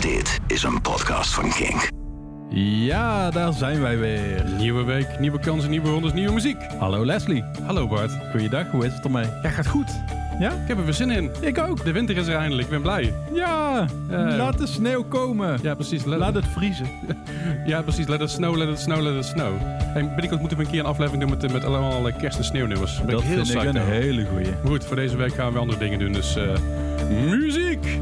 Dit is een podcast van Kink. Ja, daar zijn wij weer. Nieuwe week, nieuwe kansen, nieuwe rondes, nieuwe muziek. Hallo Leslie. Hallo Bart. Goeiedag, hoe is het ermee? Ja, gaat goed. Ja? Ik heb er weer zin in. Ik ook. De winter is er eindelijk, ik ben blij. Ja, Eh, laat de sneeuw komen. Ja, precies. Let, Laat het vriezen. ja, precies. Let it snow, let it snow, let it snow. En binnenkort moeten we een keer een aflevering doen met, met allemaal eh, kerst- en sneeuwnummers. Ben Dat ik heel vind ik een hele goeie. Maar goed, voor deze week gaan we andere dingen doen. Dus eh, muziek!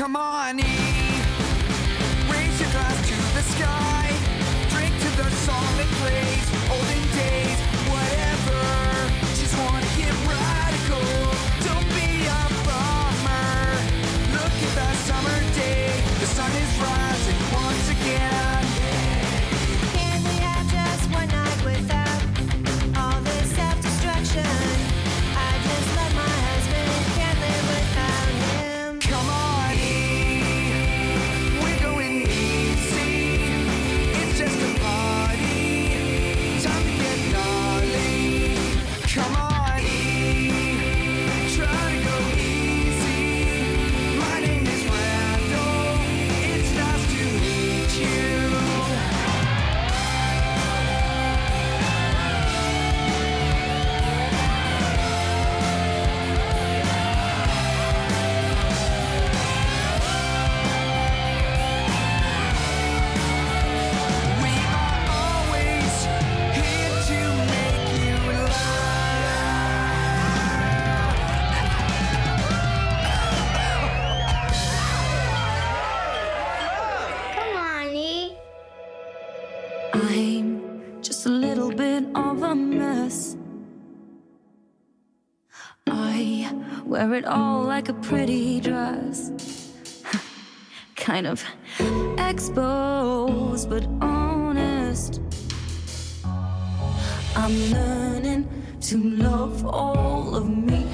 Come on, E. it all like a pretty dress. kind of exposed but honest. I'm learning to love all of me.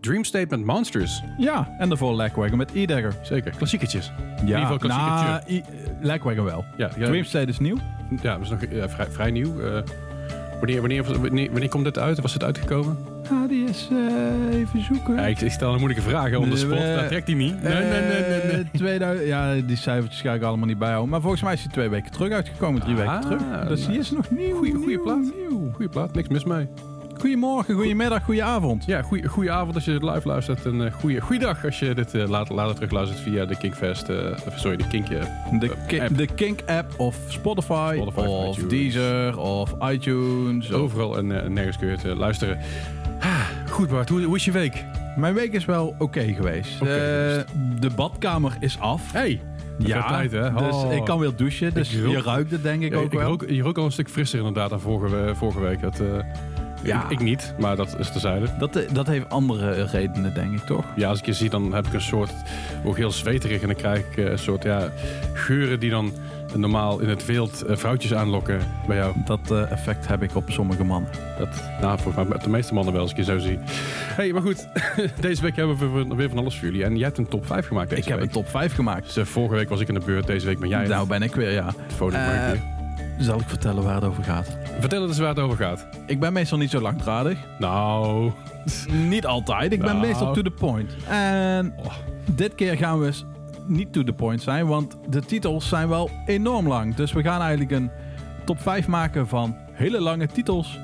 Dream Statement Monsters. Ja, en daarvoor Lagwagon met E-Dagger. Zeker, klassiekertjes. Ja, In ieder geval nou, Lagwagon wel. Ja, ja. Dream State is nieuw. Ja, dat is nog eh, vrij, vrij nieuw. Eh, wanneer, wanneer, wanneer, wanneer komt dit uit? Was het uitgekomen? Ga die eens eh, even zoeken. Ja, ik, ik stel een moeilijke vragen on the spot. Eh, dat trekt hij niet. Nee, nee, nee, nee. nee. Eh, 2000, ja, die cijfertjes ga ik allemaal niet bijhouden. Maar volgens mij is hij twee weken terug uitgekomen, drie weken Ah, terug. Dus die is nog nieuw. Goeie, goeie nieuw, plaat. nieuw. Goeie plaat, niks mis mee. Goedemorgen, goedemiddag, goedenavond. Ja, goeie, goeie avond als je het live luistert. En uh, goeie, goeie dag als je dit eh, later, later terugluistert via de Kinkfest. of sorry, de Kink. eh, De, ki- app. de Kink app of Spotify, Spotify, of. Deezer of iTunes. overal en nergens kun je het luisteren. Ah, goed Bart, hoe, hoe is je week? Mijn week is wel oké geweest. Geweest. de badkamer is af. Hey, ja, tijd hè? dus Oh. ik kan weer douchen. Dus rook- je ruikt het denk ik Ja, ook ik wel. rook, je rook al een stuk frisser inderdaad dan vorige, vorige week. Dat, Ja. ik, ik niet, maar dat is terzijde. Dat, eh, dat heeft andere redenen, denk ik, toch? Ja, als ik je zie, dan heb ik een soort... Ook heel zweterig en dan krijg ik eh, een soort ja, geuren die dan normaal in het wild eh, vrouwtjes aanlokken bij jou. Dat effect heb ik op sommige mannen. Dat, nou, volgens mij de meeste mannen wel, als ik je zo zie. hey, maar goed. deze week hebben we weer- van alles voor jullie. En jij hebt een top 5 gemaakt deze ik heb week. een top 5 gemaakt. Dus, vorige week was ik in de beurt, deze week ben jij Nou ben ik weer, ja. Eh, zal ik vertellen waar het over gaat? Vertel eens waar het over gaat. Ik ben meestal niet zo langdradig. Nou, Niet altijd. Ik ben Nou. meestal to the point. En Oh. dit keer gaan we eens niet to the point zijn, want de titels zijn wel enorm lang. Dus we gaan eigenlijk een top 5 maken van hele lange titels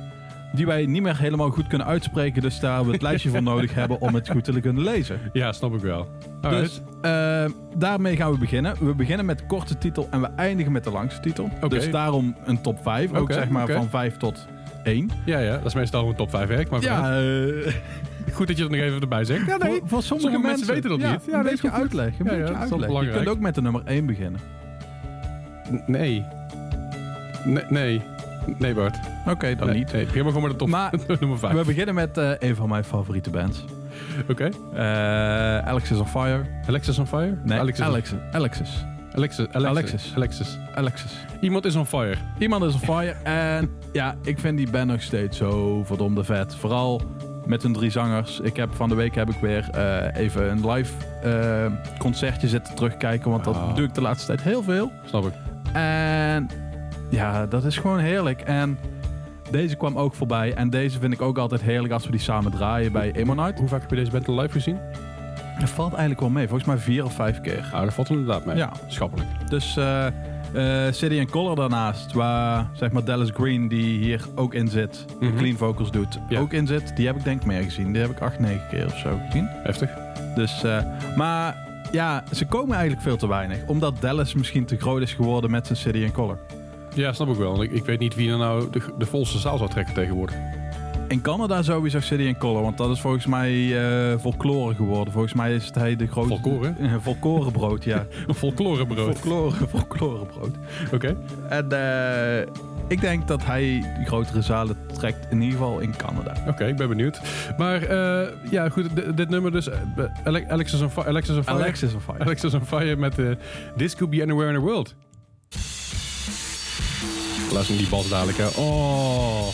die wij niet meer helemaal goed kunnen uitspreken. Dus daar we het lijstje voor nodig hebben om het goed te kunnen lezen. ja, snap ik wel. Dus eh, daarmee gaan we beginnen. We beginnen met de korte titel en we eindigen met de langste titel. Dus daarom een top 5. Ook zeg maar van 5 tot 1. ja, ja, dat is meestal een top 5 werkt. Maar Ja, eh, goed dat je het nog even erbij zegt. Ja, voor, voor sommige, mensen weten dat ja, niet. Ja, een nee, beetje uitleg. Een beetje dat is wel uitleg. Je kunt ook met de nummer 1 beginnen. N- Nee. Nee, nee. Nee, Bart. Oké, dan niet. Nee, begin maar gewoon met de top nummer 5. We beginnen met eh, een van mijn favoriete bands. Oké. Eh, Alex is Alexis on Fire. Alexis on Fire? Nee, Alexis. Alexis. Alexis. Alexis. Alexis. Alexis. Iemand is on fire. Iemand is on fire. en ja, ik vind die band nog steeds zo verdomde vet. Vooral met hun drie zangers. Ik heb van de week heb ik weer eh, even een live concertje zitten terugkijken. Want dat ah. doe ik de laatste tijd heel veel. Snap ik. En ja, dat is gewoon heerlijk. En deze kwam ook voorbij. En deze vind ik ook altijd heerlijk als we die samen draaien bij Emonite. Hoe vaak heb je deze band live gezien? Het valt eigenlijk wel mee. Volgens mij vier of vijf keer. Nou, dat valt inderdaad mee. Ja. Schappelijk. Dus eh eh, City and Color daarnaast, waar zeg maar Dallas Green, die hier ook in zit, de Mhm. clean vocals doet, Ja. ook in zit. Die heb ik denk ik meer gezien. Die heb ik acht, negen keer of zo gezien. Heftig. Dus, eh, maar ja, ze komen eigenlijk veel te weinig. Omdat Dallas misschien te groot is geworden met zijn City and Color. Ja, snap ik wel. Ik, ik weet niet wie er nou de, de volste zaal zou trekken tegenwoordig. In Canada sowieso City and Color, want dat is volgens mij eh folklore geworden. Volgens mij is het hij de grootste... Folklore? Eh, folklorebrood, ja. Een folklorebrood. folklore, folklorebrood. Oké. En eh, ik denk dat hij die grotere zalen trekt, in ieder geval in Canada. Oké, ik ben benieuwd. Maar eh, ja, goed. dit nummer dus. Ale- Alexis on Fire. Alexis on Fire. Alexis of Fire. Alexis on Fire met This Could Be Anywhere in the World. Luister die bas dadelijk, hè. Oh.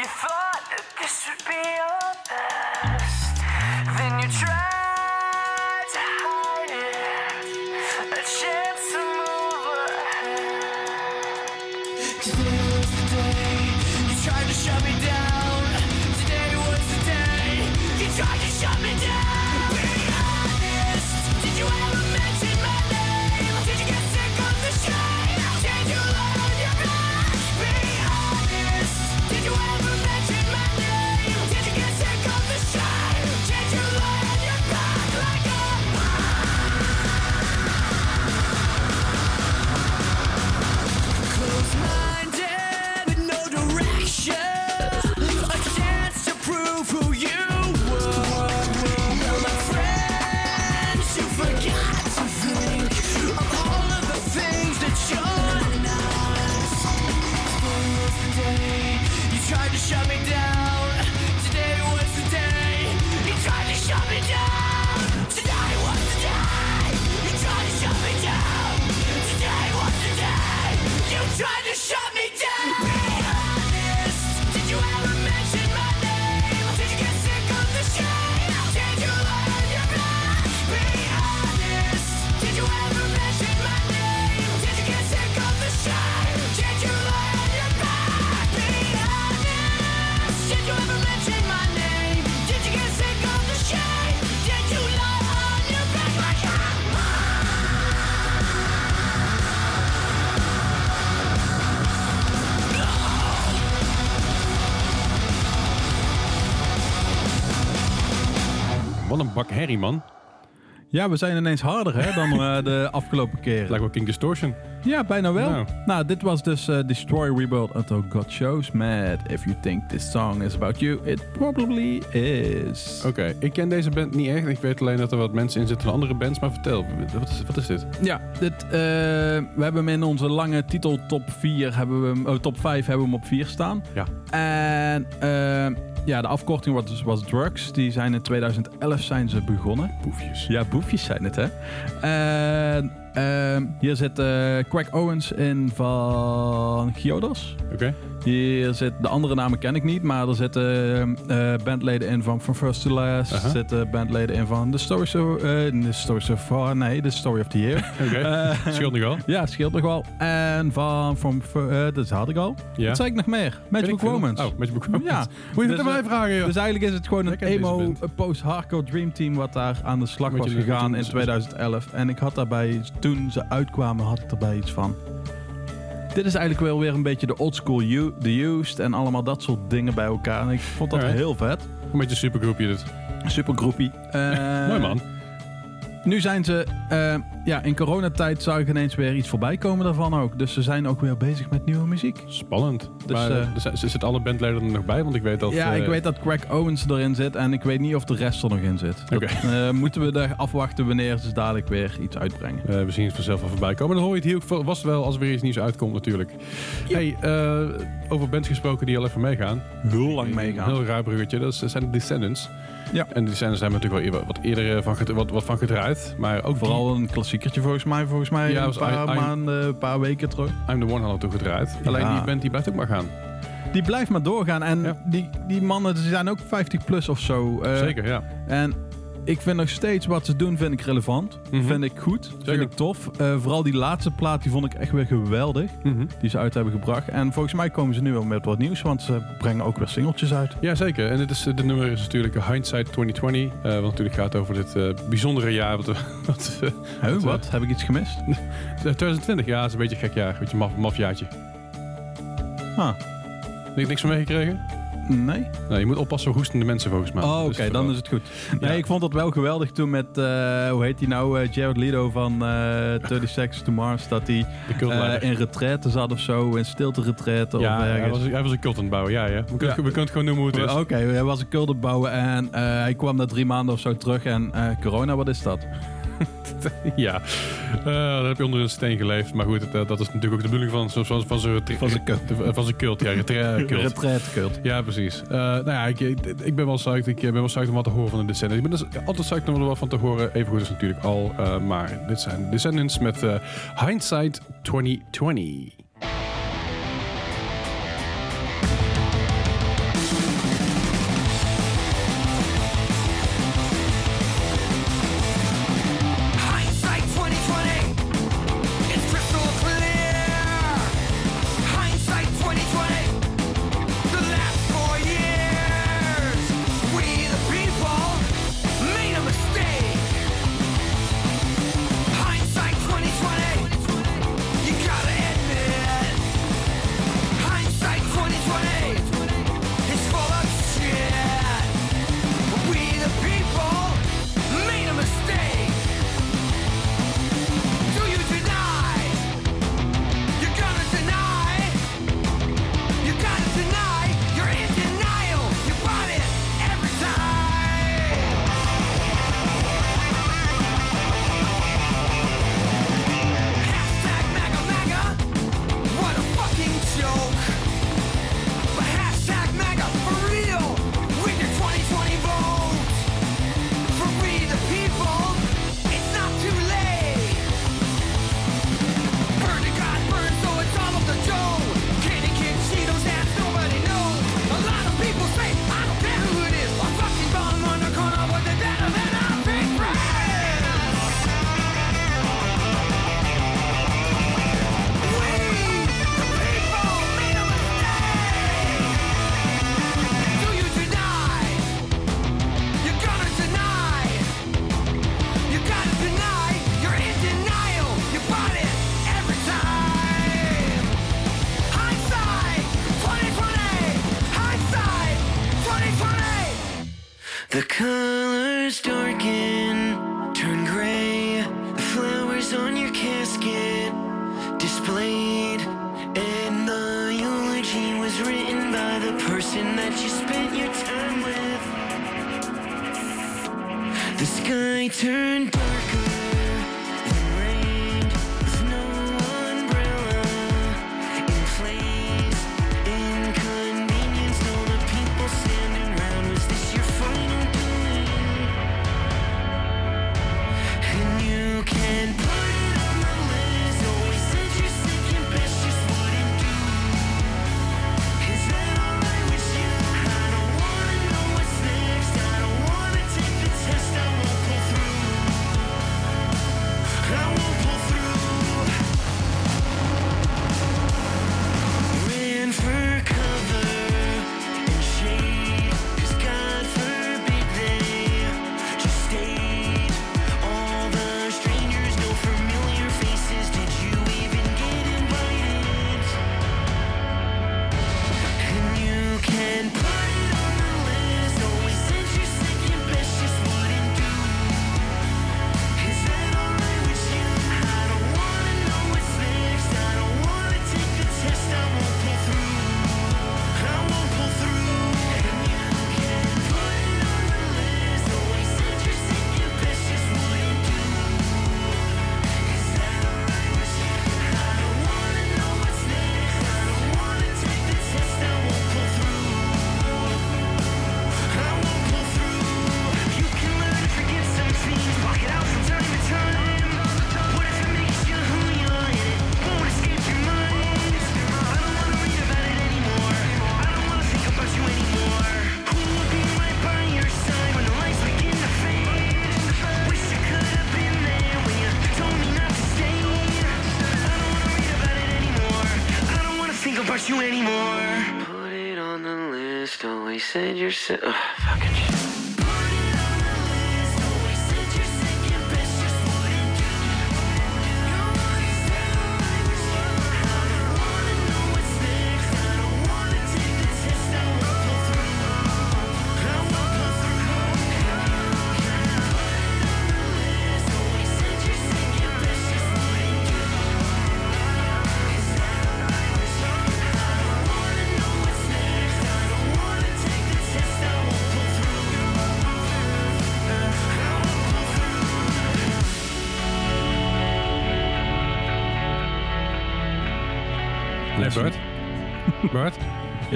You thought that this would be your best. Een bak herrie, man. Ja, we zijn ineens harder hè, dan eh, de afgelopen keren. Lijkt wel King Distortion. Ja, bijna wel. Nou. Nou, dit was dus eh, Destroy, Rebuild Until God Shows met If You Think This Song Is About You, It Probably Is. Oké, ik ken deze band niet echt. Ik weet alleen dat er wat mensen in zitten van andere bands. Maar vertel, wat is, wat is dit? Ja, dit, eh, we hebben hem in onze lange titel top 4, hebben we hem, oh, top 5 hebben we hem op 4 staan. Ja. En eh, ja, de afkorting was, was Drugs. Die zijn in 2011 zijn ze begonnen. Boefjes. Ja, boefjes zijn het, hè. En ehm, hier zit eh Craig Owens in van Giodos. Oké. Hier zit, de andere namen ken ik niet, maar er zitten eh, bandleden in van From First to Last. Er zitten bandleden in van The Story So, eh, The Story So Far, nee, The Story of the Year. Oké. Eh, Scheelt nog wel. Ja, scheelt nog wel. En van, from, eh dat had ik al. Ja. Wat zei ik nog meer? Magic. Moments. Oh, Magic Moments. Ja. Moet je Dus, het aan mij eh, vragen, joh. Dus eigenlijk is het gewoon een emo eh, post-hardcore dream team wat daar aan de slag was gegaan in je- 2011. En ik had daarbij, toen ze uitkwamen, had ik erbij iets van. Dit is eigenlijk wel weer een beetje de old school U- The Used en allemaal dat soort dingen bij elkaar. En ik vond dat Alright. heel vet. Een beetje supergroepje dit. Super groepie. Eh, Mooi man. Nu zijn ze, eh, ja, in coronatijd zag ik ineens weer iets voorbij komen daarvan ook. Dus ze zijn ook weer bezig met nieuwe muziek. Spannend. Dus, maar eh, er zijn- zitten alle bandleden er nog bij? Want ik weet dat... ja, eh, ik weet dat Craig Owens erin zit en ik weet niet of de rest er nog in zit. Oké. eh, moeten we daar afwachten wanneer ze dadelijk weer iets uitbrengen. eh, we zien het vanzelf wel voorbij komen. Dan hoor je het hier ook vast wel als er weer iets nieuws uitkomt natuurlijk. Hey, eh, over bands gesproken die al even meegaan. Heel lang meegaan. Een heel raar bruggetje. Dat zijn de Descendants. Ja. En de Descendants hebben natuurlijk wel eer- wat eerder eh, van, wat, wat van gedraaid. Maar ook Vooral een klassiekertje volgens mij, volgens mij Ja, een paar I- I- maanden, een paar weken terug. die I'm the One hadden we toen gedraaid. Alleen die band die blijft ook maar gaan. Die blijft maar doorgaan en Ja. die, die mannen die zijn ook 50 plus of zo. eh, Zeker, ja. En ik vind nog steeds wat ze doen, vind ik relevant. Mhm. Vind ik goed. Zeker. Vind ik tof. Eh, vooral die laatste plaat, die vond ik echt weer geweldig. Mhm. Die ze uit hebben gebracht. En volgens mij komen ze nu wel met wat nieuws, want ze brengen ook weer singeltjes uit. Ja, zeker. En dit is, de nummer is natuurlijk Hindsight 2020. eh, wat natuurlijk gaat over dit eh, bijzondere jaar. Wat, wat, wat, wat? Heb ik iets gemist? 2020, ja, is een beetje een gek jaar. Een beetje een maf, mafjaartje. Ah, niks van meegekregen? Nee. Nee, je moet oppassen voor hoestende mensen volgens mij. Oh, oké, Dus, dan eh, is het goed. Nee, Ja. ik vond het wel geweldig toen met, eh, hoe heet hij nou, eh, Jared Leto van eh 30 Seconds to Mars, dat hij eh, in retraite zat of zo, in stilte retraite of ja, hij ergens. was, hij was een cult aan het bouwen, ja, ja. We, kunnen, Ja. we kunnen het gewoon noemen hoe het is. Oké, hij was een kulde bouwen en eh, hij kwam na drie maanden of zo terug en eh, corona, wat is dat? Ja, Eh, dan heb je onder een steen geleefd. Maar goed, het, eh, dat is natuurlijk ook de bedoeling van, van, van, van zijn Van zijn cult. zijn ja. retra- cult. Ja, precies. Eh, nou ja, ik, ik, ben wel psyched. Ik ben wel psyched om wat te horen van de Descendants. Ik ben dus altijd psyched om er wat van te horen. Even goed is natuurlijk al. maar dit zijn Descendants met Hindsight 2020.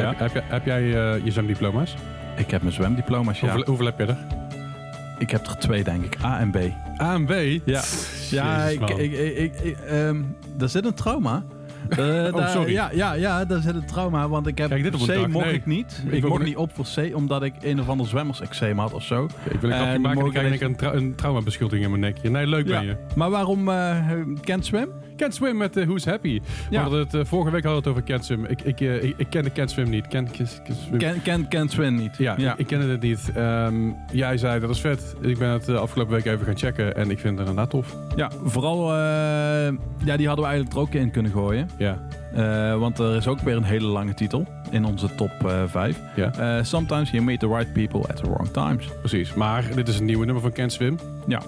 Ja? Heb, heb, jij- heb jij eh, je zwemdiploma's? Ik heb mijn zwemdiploma's, ja. Hoeveel, hoeveel heb je er? Ik heb er twee, denk ik. A en B. A en B? Ja, ja Jezus, ik, man. ik, ik, ik, ik, ehm, daar zit een trauma. Eh, daar- sorry. Ja, ja, ja, daar zit een trauma. Want ik heb Kijk, dit op C mocht nee. ik niet. Ik Ik, mocht niet op voor C, omdat ik een of ander zwemmerseczeem had of zo. Ik wil een grapje En maken en ik krijg deze- een, tra een traumabeschuldiging in mijn nekje. Nee, leuk Ja. ben je. Maar waarom eh Kent Swim? Can't Swim met eh, Who's Happy. We Ja. hadden het, eh, vorige week hadden we het over Can't Swim. Ik, ik, eh, ik, ik kende Can't Swim niet. Can't, Can't- Can't Swim. Ken, ken, Kent Swim niet. Ja, ja. Ik, ik kende het niet. Ehm, jij zei dat is vet. Ik ben het de afgelopen week even gaan checken en ik vind het inderdaad tof. Ja, vooral, ja, die hadden we eigenlijk er ook in kunnen gooien. Ja, want er is ook weer een hele lange titel in onze top 5. ja, sometimes you meet the right people at the wrong times. precies. Maar dit is een nieuwe nummer van Can't Swim. Ja.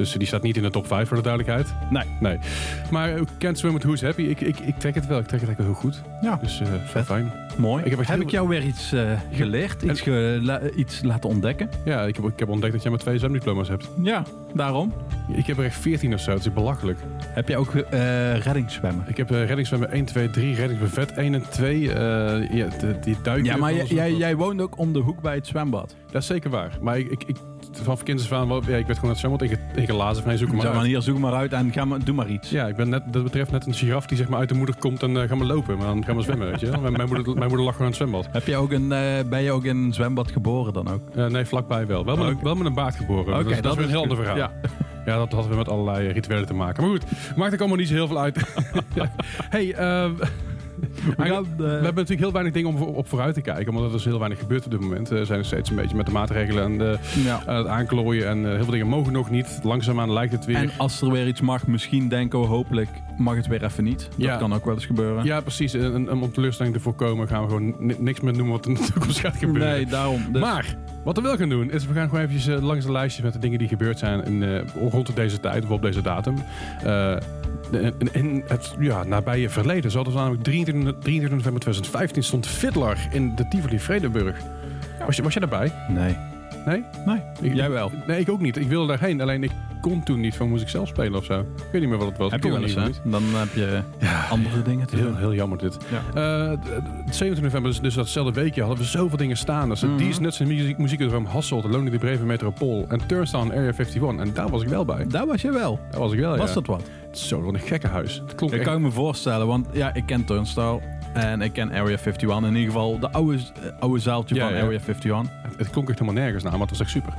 Dus die staat niet in de top 5 voor de duidelijkheid. Nee. Nee. Maar Can't Swim met Who's Happy, ik, ik, ik trek het wel. Ik trek het eigenlijk heel goed. Ja, Dus eh Vet. fijn. mooi. Ik heb heb ik jou weer iets eh, geleerd? Iets, ge- la- iets laten ontdekken? Ja, ik heb, ik heb ontdekt dat jij maar twee zwemdiploma's hebt. Ja, daarom. Ik heb er echt 14 of zo. Het is belachelijk. Heb je ook eh reddingszwemmen? Ik heb uh, reddingszwemmen 1, 2, 3, reddingsbevet 1 en 2. eh ja, die duiken. Ja, maar jij, jij, jij woont ook om de hoek bij het zwembad. Dat is zeker waar. Maar ik, ik, ik vanaf kinds af aan, ja, ik werd gewoon het zwembad inge- ingelazen van hey, zoek hem Zo maar uit. hier, zoek maar uit en ga maar, doe maar iets. Ja, ik ben net, dat betreft net een giraf die zeg maar uit de moeder komt en eh gaan we lopen. Maar dan gaan we zwemmen, weet je wel. Mijn, mijn, moeder, mijn moeder lag gewoon aan het zwembad. Heb je ook een, eh, ben je ook in een zwembad geboren dan ook? Eh, nee, vlakbij wel. Wel met, wel met een baard geboren. dat, is- dat is weer een heel ander verhaal. Ja. Ja, dat hadden we met allerlei rituelen te maken. Maar goed, maakt ook allemaal niet zo heel veel uit. hey, eh, We, gaan, we eh, hebben natuurlijk heel weinig dingen om op vooruit te kijken. Omdat er dus heel weinig gebeurt op dit moment. We zijn nog steeds een beetje met de maatregelen en de, ja. aan het aanklooien. En eh, heel veel dingen mogen nog niet. Langzaamaan lijkt het weer. En als er weer iets mag, misschien denken we hopelijk mag het weer even niet. Dat Ja. kan ook wel eens gebeuren. Ja, precies. En, om teleurstelling te voorkomen gaan we gewoon ni- niks meer noemen wat er in de toekomst gaat gebeuren. Nee, daarom. Dus, Maar wat we wel gaan doen, is we gaan gewoon eventjes eh, langs de lijstjes met de dingen die gebeurd zijn in, eh, rond deze tijd of op deze datum. Eh, in, in het ja, nabije verleden. Zo hadden we namelijk 23, 23 november 2015 stond Fiddler in de Tivoli Vredenburg. Was, je, was je daarbij? nee. Nee? Nee, Ik- jij wel. Nee, ik ook niet. Ik wilde daarheen, alleen ik kon toen niet van moest ik zelf spelen of zo. Ik weet niet meer wat het was. Heb je wel eens, hè? Dan heb je andere dingen te Heel, doen. heel jammer dit. Ja. Eh, d- d- 27 november, dus, dus datzelfde weekje, hadden we zoveel dingen staan. Dus Mhm. These Nuts en muziek, muziekdroom Hasselt, Lonely de Breve Metropool en Turnstile Area 51. En daar was ik wel bij. Daar was je wel. Daar was ik wel, Was ja. dat wat? Zo, wat een gekke huis. Het klonk Ik echt... kan me voorstellen, want ja, ik ken Turnstile en ik ken Area 51. In ieder geval de oude, eh, oude zaaltje Ja, van ja. Area 51. Het, het klonk echt helemaal nergens naar, maar het was echt super.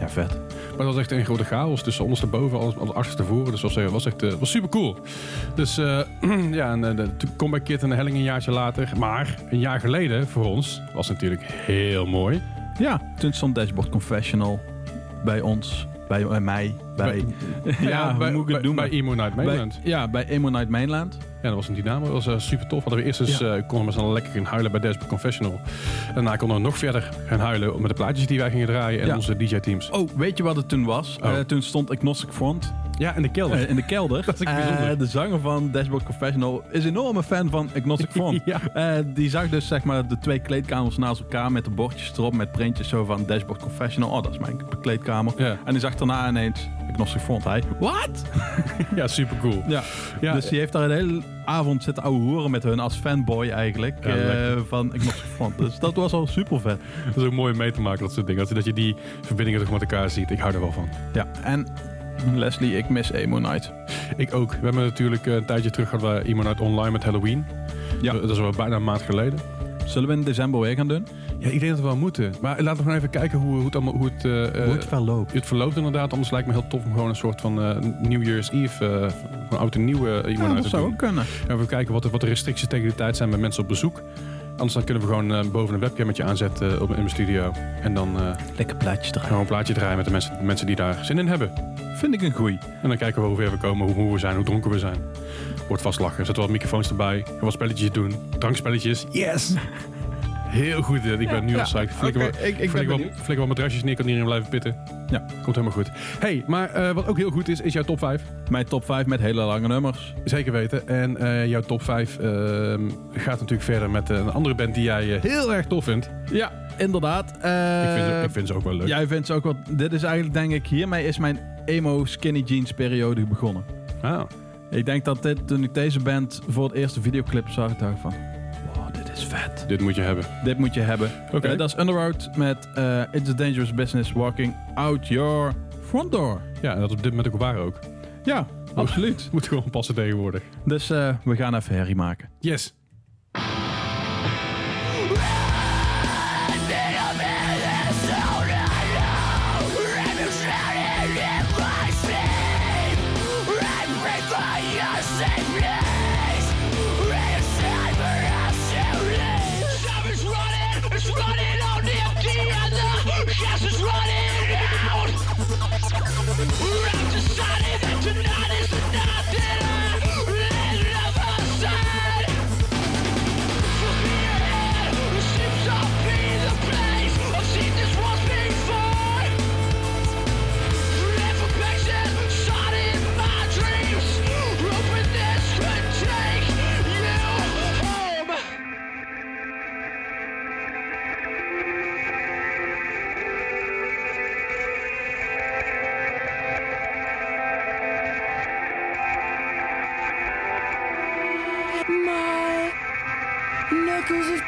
Ja, vet. Maar het was echt een grote chaos tussen ondersteboven, alles, alles achterstevoren. Dus het was, eh, was echt eh, was super cool. Dus eh, ja, en, eh, de de Comeback Kid en de Helling een jaartje later. Maar een jaar geleden voor ons was natuurlijk heel mooi. Ja, toen stond Dashboard Confessional bij ons, bij, bij mij, bij... ja, bij, hoe moet ik bij, noemen? Bij Emo Night Bij- Mainland. ja, bij Emo Night Mainland. Ja, dat was een dynamo. Dat was eh, super tof. Hadden we eerst eens, eh, konden we lekker gaan huilen bij Dashboard Confessional. Daarna konden we nog verder gaan huilen met de plaatjes die wij gingen draaien en Ja. onze DJ-teams. Oh, weet je wat het toen was? Oh. Eh, toen stond Agnostic Front Ja, in de kelder. in de kelder. Dat is bijzonder. De zanger van Dashboard Confessional is een enorme fan van Agnostic Front. Ja. Die zag dus zeg maar de twee kleedkamers naast elkaar met de bordjes erop met printjes zo van Dashboard Confessional. Oh, dat is mijn kleedkamer. Ja. En die zag daarna ineens Agnostic Front. Hij, wat? ja, super cool. Ja. Ja. Dus die heeft daar een hele avond zitten ouwe horen met hun als fanboy eigenlijk Ja, eh, van Agnostic Front. Dus dat was al super vet. Dat is ook mooi om mee te maken, dat soort dingen. Dat, dat je die verbindingen toch met elkaar ziet. Ik hou er wel van. Ja, en Leslie, ik mis Emo Night. Ik ook. We hebben natuurlijk eh, een tijdje terug hadden we iemand uit online met Halloween. Ja. Dat is al bijna een maand geleden. Zullen we in december weer gaan doen? Ja, ik denk dat we wel moeten. Maar laten we gewoon even kijken hoe, hoe het allemaal hoe het, eh, eh, verloopt. het verloopt inderdaad. Anders lijkt me heel tof om gewoon een soort van eh, New Year's Eve, eh van oud en nieuw iemand Ja, uit dat te zou doen. ook kunnen. En we kijken wat de, wat de restricties tegen die tijd zijn met mensen op bezoek. Anders dan kunnen we gewoon eh, boven een webcammetje aanzetten op, in mijn studio. En dan eh Lekker plaatjes draaien. gewoon een plaatje draaien met de mensen, de mensen die daar zin in hebben. Vind ik een goeie. En dan kijken we hoe ver we komen, hoe moe we zijn, hoe dronken we zijn. Wordt vast lachen. Zetten wat microfoons erbij. Wat spelletjes doen. Drankspelletjes. Yes! Heel goed. Ik ben nu al psyched. Flikker Oké, wat- ik- ik flikker. Flikker wat matrasjes neer, kan iedereen blijven pitten. Ja. Komt helemaal goed. hey, maar eh, wat ook heel goed is, is jouw top 5. Mijn top 5 met hele lange nummers. Zeker weten. En eh, jouw top 5 ehm, gaat natuurlijk verder met een andere band die jij eh, heel erg tof vindt. Ja, inderdaad. Eh, ik, vind ze, ik vind ze ook wel leuk. Jij vindt ze ook wat... Dit is eigenlijk, denk ik, hiermee is mijn emo skinny jeans periode begonnen. Ah. Ik denk dat dit, toen ik deze band voor het eerste videoclip zag, dacht ik van... Is vet. Dit moet je hebben. Dit moet je hebben. Oké. Eh, dat is Underworld met eh, It's a Dangerous Business Walking Out Your Front Door. Ja, en dat op dit moment ook waar ook. Ja, absoluut. Moet gewoon passen tegenwoordig. Dus eh, we gaan even herrie maken. Yes.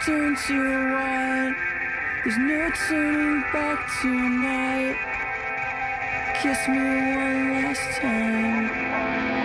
Have to white. There's no turning back tonight. Kiss me one last time.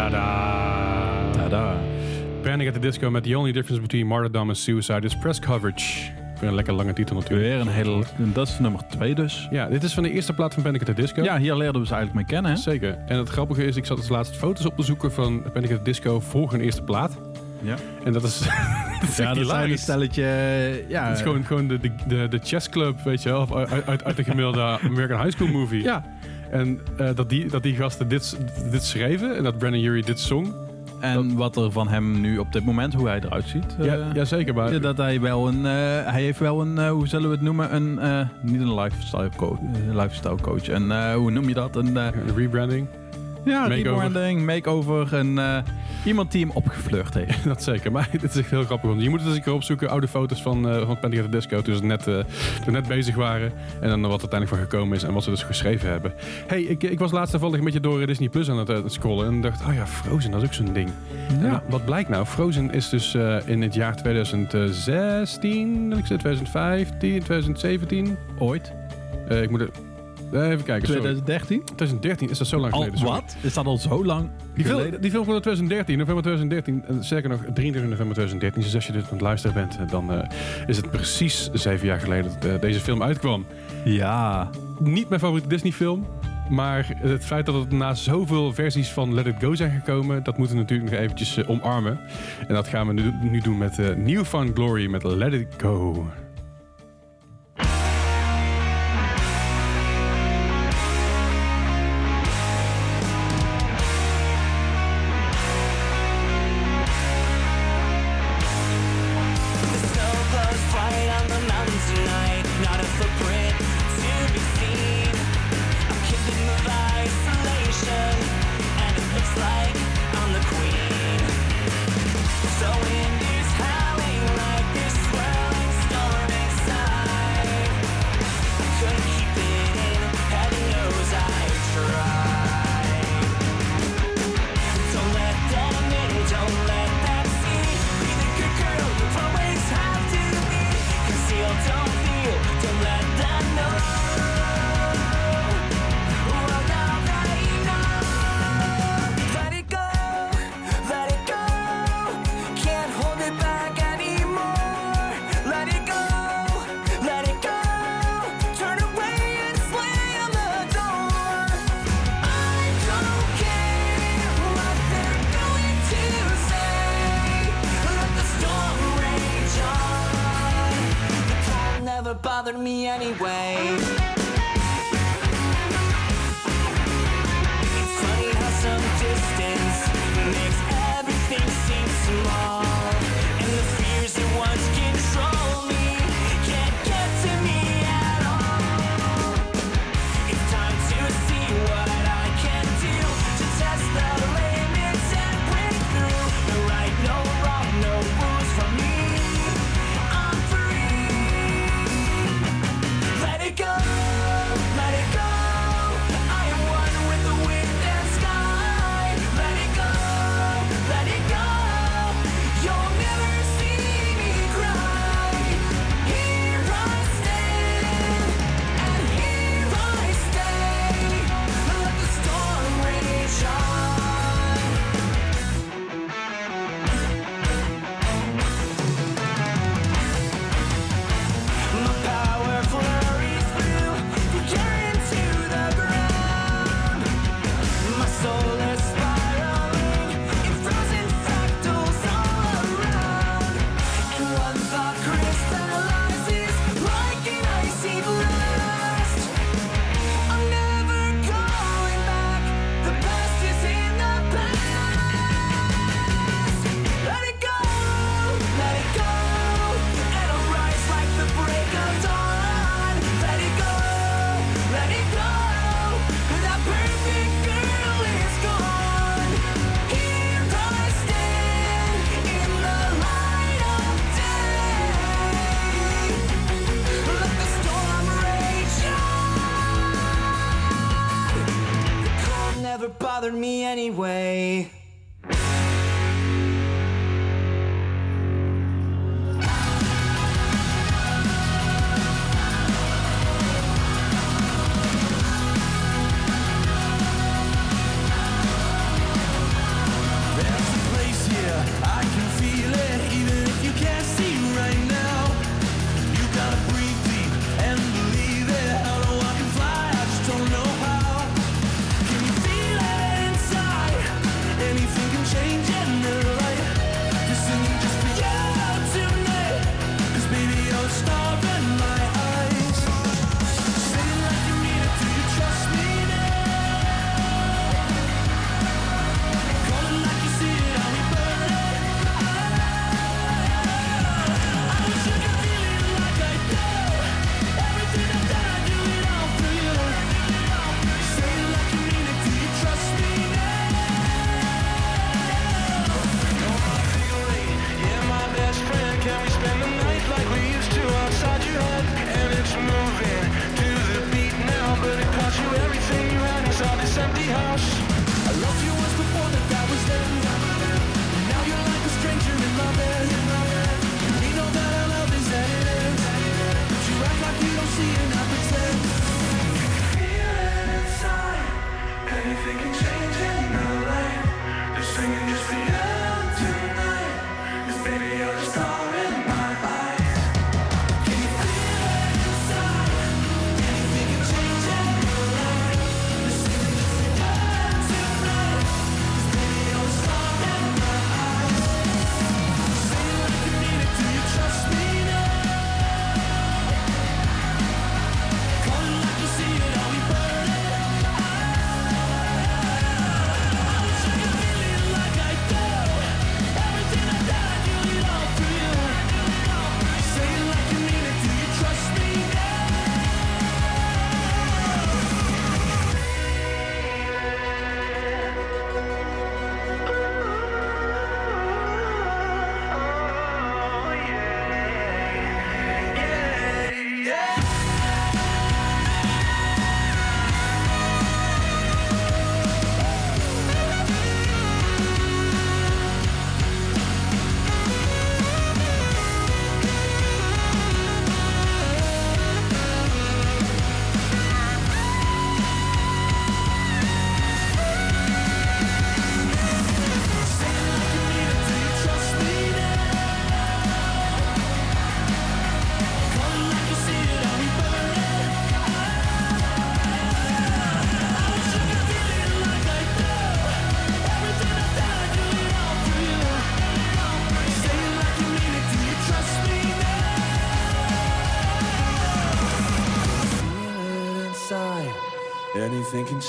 Da, da, da, da. Tada. Panic at the Disco met The Only Difference Between Martyrdom and Suicide is Press Coverage. Weer een lekker lange titel natuurlijk. Weer een hele... Dat is nummer twee dus. Ja, dit is van de eerste plaat van Panic at the Disco. Ja, hier leerden we ze eigenlijk mee kennen, hè? Zeker. En het grappige is, ik zat dus laatst foto's op te zoeken van Panic at the Disco voor hun eerste plaat. Ja. En dat is, dat is Ja, dat zijn een stelletje... Ja, Het is gewoon, gewoon de, de, de, de chess club, weet je wel. Uit, uit, uit de gemiddelde American High School movie. Ja. En eh, dat, die, dat die gasten dit, dit schreven en dat Brandon Urie dit zong. En wat er van hem nu op dit moment, hoe hij eruit ziet. Ja, eh, ja, zeker. Maar dat hij wel een... eh, hij heeft wel een... hoe zullen we het noemen? Een... niet een lifestyle coach. lifestyle coach. En hoe noem je dat? Een... rebranding, ja, rebranding, makeover. En eh, iemand die hem opgeflirt heeft. dat zeker. Maar dit is echt heel grappig. Want je moet het eens een keer opzoeken. Oude foto's van, eh van the Disco. Toen ze net, eh, toen ze net bezig waren. En dan wat er uiteindelijk van gekomen is. En wat ze dus geschreven hebben. hey, ik, ik was laatst toevallig een beetje door Disney Plus aan het, eh, scrollen. En dacht, oh ja, Frozen, dat is ook zo'n ding. Ja. wat blijkt nou? Frozen is dus eh, in het jaar 2016, wil ik zeggen, 2015, 2017. Ooit. Eh, ik moet er, eh, even kijken. sorry. 2013. 2013 is dat zo lang geleden. sorry. wat? Is dat al zo lang Die film, geleden? die film kwam in 2013, november 2013. En Zeker nog 23 november 2013. Dus als je dit aan het luisteren bent, eh, dan eh, is het precies zeven jaar geleden dat eh, deze film uitkwam. Ja. Niet mijn favoriete Disney film. Maar het feit dat het na zoveel versies van Let It Go zijn gekomen, dat moeten we natuurlijk nog eventjes eh, omarmen. En dat gaan we nu, nu doen met eh New Found Glory met Let It Go.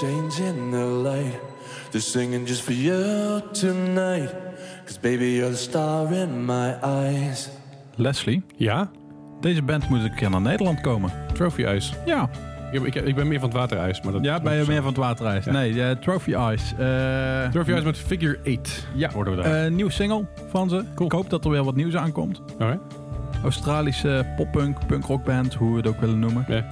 The light. Singing just for you tonight. Cause baby, you're the star in my eyes. Leslie, Ja? deze band moet een keer naar Nederland komen. Trophy Ice. Ja, Ik, ik, ik ben meer van het waterijs. Maar dat ja ben je meer van het waterijs. Ja. Nee, eh, Trophy Ice. Eh, Trophy Ice met Figure 8. Ja, Hoorden we daar. eh, nieuw single van ze. Cool. Ik hoop dat er weer wat nieuws aankomt. Alright. Australische poppunk, punkrockband, hoe we het ook willen noemen. Ja.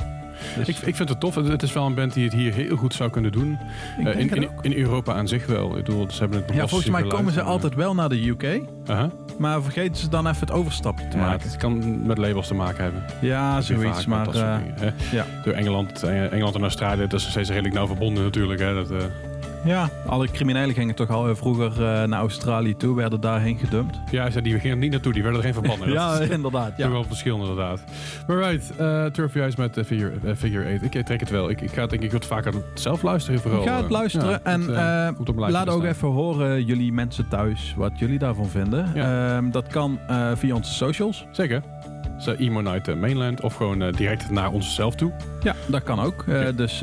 Dus Ik, ik vind het tof. Het, is wel een band die het hier heel goed zou kunnen doen. Eh, in, in, Europa aan zich wel. Ik bedoel, ze hebben het ja, volgens mij komen ze en, altijd wel naar de UK. eh, aha. Maar vergeten ze dan even het overstapje te maken. het kan met labels te maken hebben. Ja, zoiets. Maar eh. Door Engeland, eh, Engeland en Australië, dat is nog steeds redelijk nauw verbonden natuurlijk. Hè. Dat, eh, ja, alle criminelen gingen toch al vroeger eh, naar Australië toe, werden daarheen gedumpt. ja, ze- die gingen niet naartoe, die werden er geen verbannen. ja, inderdaad. toch Ja. wel een verschil inderdaad. Maar right, eh Turfy Ice met eh, figure, eh, figure 8. Ik trek het wel. Ik, ik ga denk ik wat vaker zelf luisteren vooral. Ga het luisteren Ja, en laat ook even horen, jullie mensen thuis, wat jullie daarvan vinden. Ja. Ehm, dat kan via onze socials. Zeker. Zo, Emo Night eh, Mainland of gewoon eh, direct naar onszelf toe. Ja, dat kan ook. Eh, dus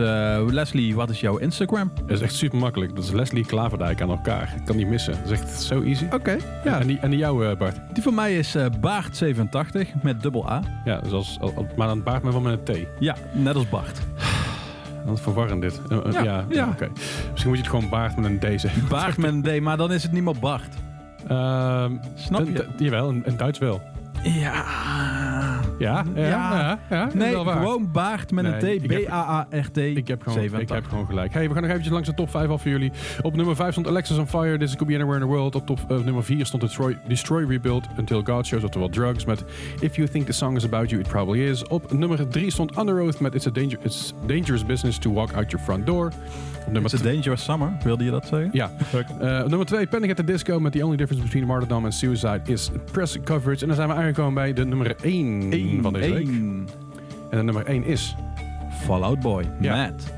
Leslie, wat is jouw Instagram? Dat is echt super makkelijk. Dat is Leslie Klaverdijk aan elkaar. Ik kan niet missen. Dat is echt zo easy. Oké, ja. En, die, en die jouwe, Bart? Die van mij is eh, Baart87 met dubbel A. Ja, dus als, als- maar dan baart me wel met een T. Ja, net als Bart. Is verwarrend dit. Ja, ja, ja. oké. Misschien moet je het gewoon baard met een D zeggen. Baart met een D, maar dan is het niet meer Bart. Ehm, Snap je? Jawel, in Duits wel. Ja. Ja, ja, Ja. Nee, gewoon Baart met Nee, een T. B-A-A-R-T. Ik heb, gewoon, ik 87. heb gewoon gelijk. Hey, we gaan nog eventjes langs de top 5 af voor jullie. Op nummer 5 stond Alexis on Fire, This Could Be Anywhere in the World. Op top, eh, nummer 4 stond Destroy, Destroy Rebuild Until God Shows, oftewel Drugs, met If You Think the Song Is About You, It Probably Is. Op nummer 3 stond Under Oath met It's a danger, It's Dangerous Business to Walk Out Your Front Door. Op nummer It's a Dangerous Summer, wilde je dat zeggen? Ja. Eh, op nummer 2, Panic at the Disco met The Only Difference Between Martyrdom and Suicide is Press Coverage. En dan zijn we aangekomen bij de nummer 1 Eén van deze week. één. En de nummer 1 is... Fallout Boy. Ja. Matt.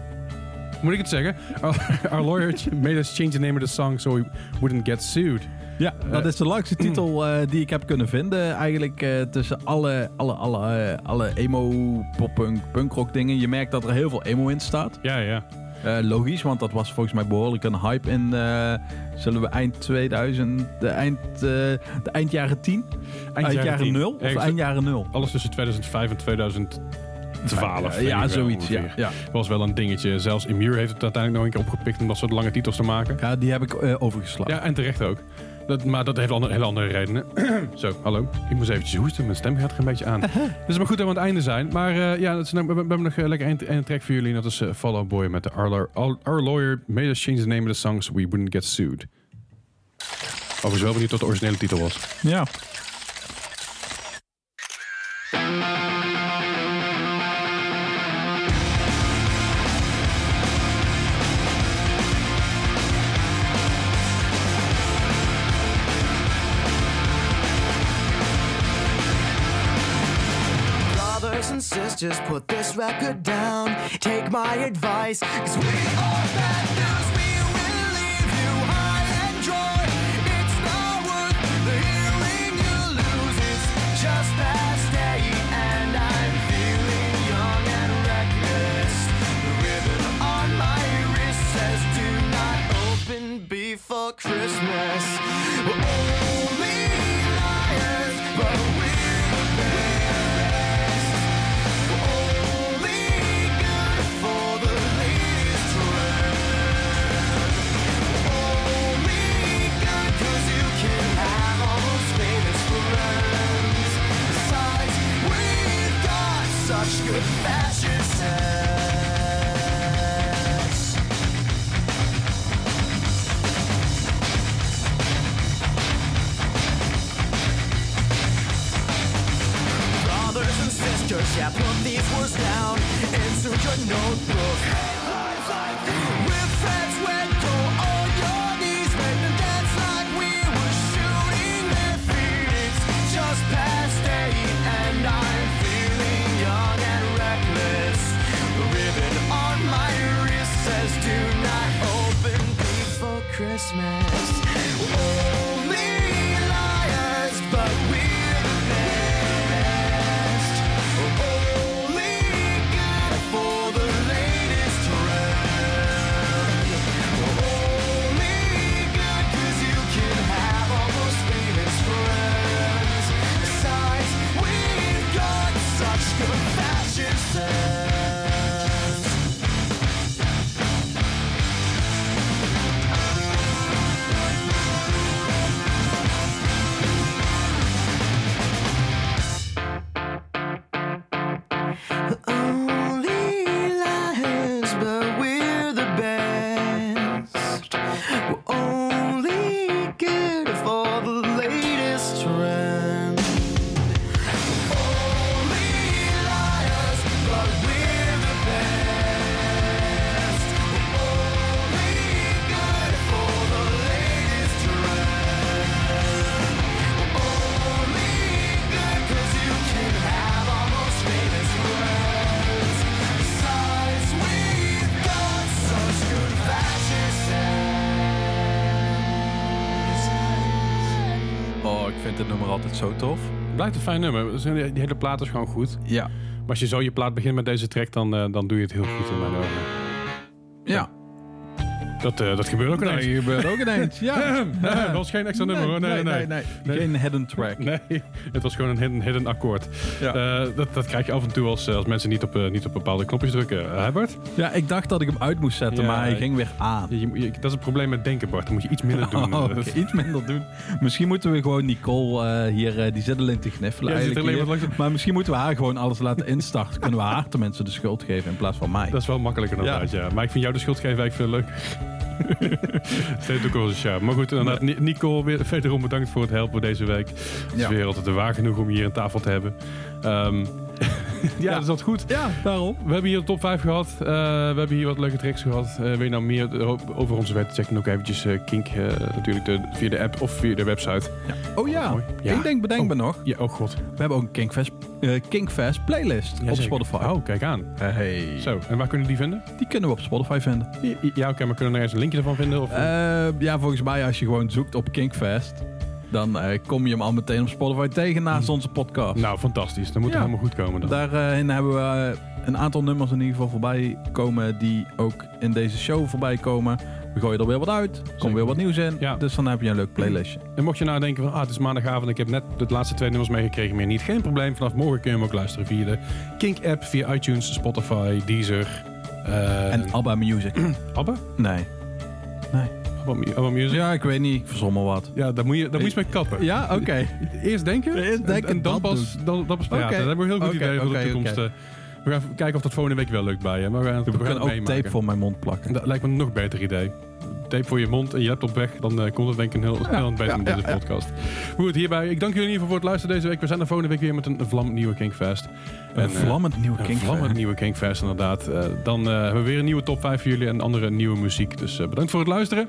Moet ik het zeggen? Our, our lawyer made us change the name of the song so we wouldn't get sued. Ja, dat is de langste titel eh, die ik heb kunnen vinden. Eigenlijk eh, tussen alle, alle, alle, eh, alle emo, poppunk, punkrock dingen. Je merkt dat er heel veel emo in staat. Ja, ja. Eh, logisch, want dat was volgens mij behoorlijk een hype in, eh, zullen we eind 2000, de eind, eh, de eind jaren 10? Eind, jaren, 10. 0 of eind jaren 0? Alles tussen 2005 en 2012. ja, zoiets. Ja, ja. Was wel een dingetje. Zelfs Emir heeft het uiteindelijk nog een keer opgepikt om dat soort lange titels te maken. ja, die heb ik overgeslagen. Ja, en terecht ook. Dat, maar dat heeft andere, hele andere redenen. Zo, hallo. Ik moest eventjes hoesten. Mijn stem gaat er een beetje aan. Dus het is maar goed dat we aan het einde zijn. Maar eh, ja, dat is, nou- we, we hebben nog eh, lekker een, een track voor jullie. En dat is eh, Follow Boy met de Our, Our, Our Lawyer Made Us Change the Name of the Song So We Wouldn't Get Sued. Overigens wel benieuwd wat de originele titel was. ja. Sisters, put this record down. Take my advice, cause we are bad news. We will leave you high and dry. It's the you lose. It's just past eight, and I'm feeling young and reckless. The ribbon on my wrist says, Do not open before Christmas. Only yeah, put these words down into your notebook. With friends, when Christmas." Zo tof. Blijft een fijn nummer. Dus Die hele plaat is gewoon goed. Ja. Maar als je zo je plaat begint met deze track, dan, eh, dan doe je het heel goed in mijn ogen. Ja. Dat, eh, dat gebeurt ook Dat ineens. gebeurt ook ineens. Ja. dat was geen extra nummer hoor. Nee, nee, nee. Geen hidden track. Nee, het was gewoon een hidden, hidden akkoord. Ja. Eh, dat, dat krijg je af en toe als, eh, als mensen niet op, niet op bepaalde knopjes drukken. Hè, Bart? Ja, ik dacht dat ik hem uit moest zetten, Ja, maar hij ging weer aan. Je- je- je- dat is het probleem met denken, Bart. Dan moet je iets minder doen. Oh, iets minder doen. Misschien moeten we gewoon Nicole hier, die zit alleen te gniffelen Ja, eigenlijk hier. langs- Maar misschien moeten we haar gewoon alles laten instarten. Kunnen we haar tenminste de schuld geven in plaats van mij. Dat is wel makkelijker inderdaad, ja. Maar ik vind jou de schuld geven eigenlijk veel leuk. Heeft ook wel eens ja. Maar goed, inderdaad, Ni- Nico, weer wederom bedankt voor het helpen deze week. Het is Ja. weer altijd waar genoeg om je hier aan tafel te hebben. Ehm, ja, dat is dat goed. Ja, daarom. We hebben hier de top 5 gehad. Eh, we hebben hier wat leuke tracks gehad. Eh, wil je nou meer over onze wet? Check dan ook eventjes eh, Kink eh, natuurlijk de, via de app of via de website. Oh ja, Mooi. Ja. ik denk, bedenk Oh. me nog. Ja, oh god. We hebben ook een Kinkfest, eh, Kinkfest playlist op. Spotify. Oh, kijk aan. Hey. Zo, en waar kunnen we die vinden? Die kunnen we op Spotify vinden. Ja, Ja, oké, maar kunnen we er ergens een linkje ervan vinden? Of, Eh, ja, volgens mij als je gewoon zoekt op Kinkfest, dan eh, kom je hem al meteen op Spotify tegen naast onze podcast. nou, fantastisch. Dan moet het Ja. helemaal goed komen dan. Daarin hebben we eh, een aantal nummers in ieder geval voorbij komen die ook in deze show voorbij komen. We gooien er weer wat uit, er komt weer wat nieuws in. Ja. Dus dan heb je een leuk playlistje. En mocht je nou denken van, ah, het is maandagavond, ik heb net de laatste twee nummers meegekregen, meer niet. Geen probleem, vanaf morgen kun je hem ook luisteren via de Kink-app, via iTunes, Spotify, Deezer. eh, En ABBA Music. Abba? nee. Nee. Music? Ja. Ja, ik weet niet. Ik verzon maar wat. daar moet je, daar moet je eens mee kappen. Ja, oké. Eerst denken, Eerst denken, en, en dan dan pas, dan, dan pas praten. Oké. Dat hebben we een heel goed idee voor de toekomst. eh. We gaan kijken of dat volgende week wel lukt bij je. Maar we gaan het, We gaan ook meemaken. tape voor mijn mond plakken. Dat lijkt me een nog beter idee. Tape voor je mond en je laptop weg. Dan eh, komt het denk ik een heel, heel beter ja, met ja, deze ja. podcast. Goed, hierbij. Ik dank jullie in ieder geval voor het luisteren deze week. We zijn er volgende week weer met een vlam nieuwe Kinkfest. Een En, eh, vlammend nieuwe een King vlammend nieuwe Kinkfest inderdaad. Eh, dan eh, hebben we weer een nieuwe top 5 voor jullie en andere nieuwe muziek. Dus eh, bedankt voor het luisteren.